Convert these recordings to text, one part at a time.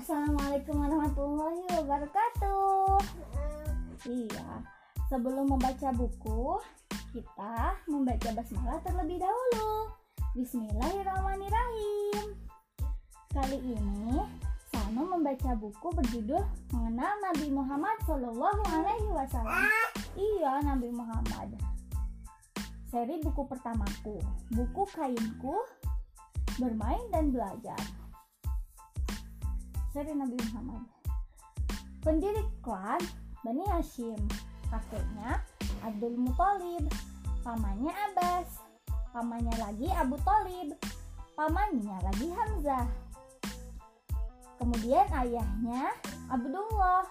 Assalamualaikum warahmatullahi wabarakatuh. Iya, sebelum membaca buku, kita membaca basmalah terlebih dahulu. Bismillahirrahmanirrahim. Kali ini Sano membaca buku berjudul Mengenal Nabi Muhammad Shallallahu Alaihi Wasallam. Iya, Nabi Muhammad. Seri buku pertamaku, buku kainku, bermain dan belajar seri Nabi Muhammad. Pendiri klan Bani Hashim, kakeknya Abdul Muthalib, pamannya Abbas, pamannya lagi Abu Talib, pamannya lagi Hamzah. Kemudian ayahnya Abdullah,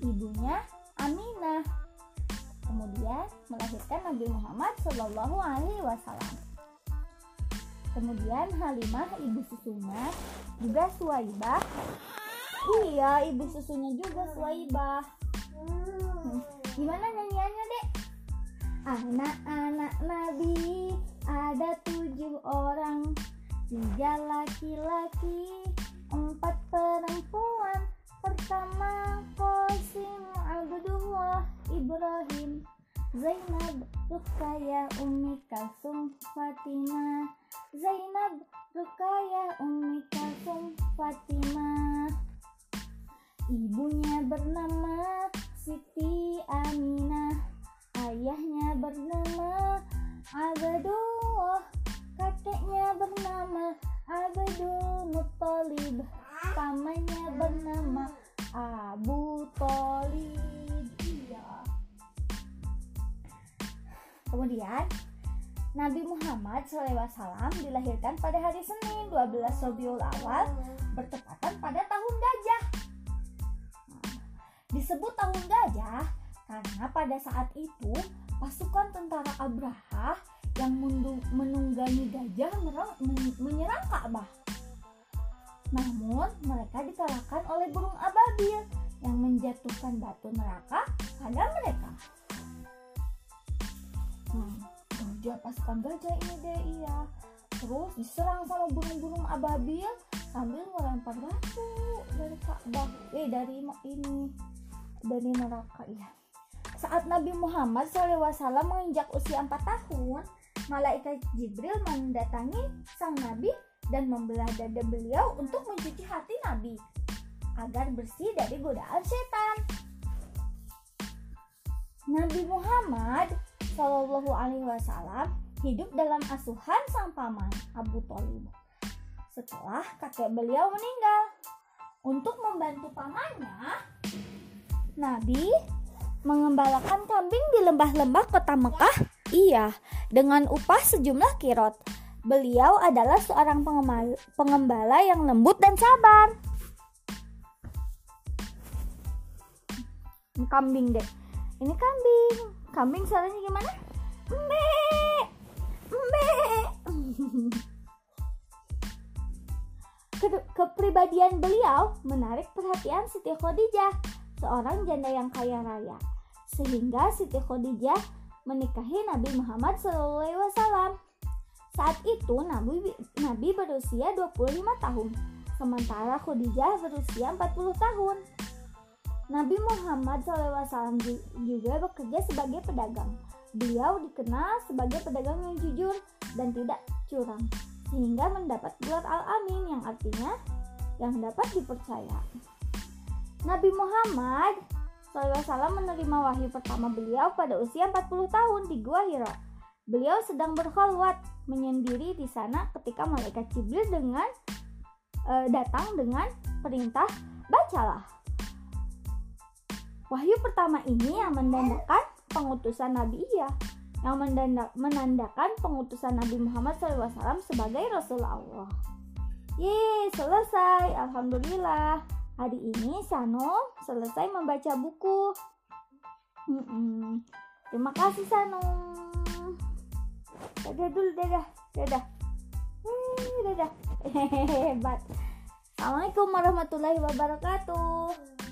ibunya Aminah. Kemudian melahirkan Nabi Muhammad Shallallahu Alaihi Wasallam. Kemudian Halimah ibu susunya juga Suwaibah Iya, ibu susunya juga Suwaibah. Hmm. Gimana nyanyiannya, Dek? Anak-anak Nabi ada tujuh orang, tiga laki-laki, empat perempuan. Pertama Qasim Abdullah Ibrahim Zainab Rukaya Umi Kalsum Fatimah Zainab Rukaya Umi Kalsum Fatimah Ibunya bernama Siti Aminah Ayahnya bernama Abdullah Kakeknya bernama Abdul Muttalib Pamannya bernama Abu Talib. Iya. Kemudian Nabi Muhammad SAW dilahirkan pada hari Senin 12 Rabiul Awal bertepatan pada tahun Disebut tahun gajah karena pada saat itu pasukan tentara Abraha yang menunggangi gajah menyerang Ka'bah. Namun mereka dikalahkan oleh burung ababil yang menjatuhkan batu neraka pada mereka. Hmm, gajah pasukan gajah ini deh iya. Terus diserang sama burung-burung ababil sambil melempar batu dari Ka'bah. Eh dari ini dari neraka ya. Saat Nabi Muhammad SAW menginjak usia 4 tahun, malaikat Jibril mendatangi sang Nabi dan membelah dada beliau untuk mencuci hati Nabi agar bersih dari godaan setan. Nabi Muhammad Shallallahu Alaihi Wasallam hidup dalam asuhan sang paman Abu Talib. Setelah kakek beliau meninggal, untuk membantu pamannya, Nabi mengembalakan kambing di lembah-lembah kota Mekah? Iya, dengan upah sejumlah kirot. Beliau adalah seorang pengembala yang lembut dan sabar. Kambing deh. Ini kambing. Kambing suaranya gimana? Mbe. Mbe. kepribadian beliau menarik perhatian Siti Khadijah seorang janda yang kaya raya. Sehingga Siti Khadijah menikahi Nabi Muhammad SAW. Saat itu Nabi, Nabi berusia 25 tahun, sementara Khadijah berusia 40 tahun. Nabi Muhammad SAW juga bekerja sebagai pedagang. Beliau dikenal sebagai pedagang yang jujur dan tidak curang, sehingga mendapat gelar Al-Amin yang artinya yang dapat dipercaya. Nabi Muhammad SAW menerima wahyu pertama beliau pada usia 40 tahun di Gua Hira. Beliau sedang berkhalwat menyendiri di sana ketika malaikat Jibril dengan e, datang dengan perintah bacalah. Wahyu pertama ini yang menandakan pengutusan Nabi Iya, yang menandakan pengutusan Nabi Muhammad SAW sebagai Rasul Allah. Yeay, selesai. Alhamdulillah. Hari ini Sano selesai membaca buku. Mm -mm. Terima kasih Sano. Dadah dulu, dadah, dadah. Hei, dadah. Hehehe, hebat. Assalamualaikum warahmatullahi wabarakatuh.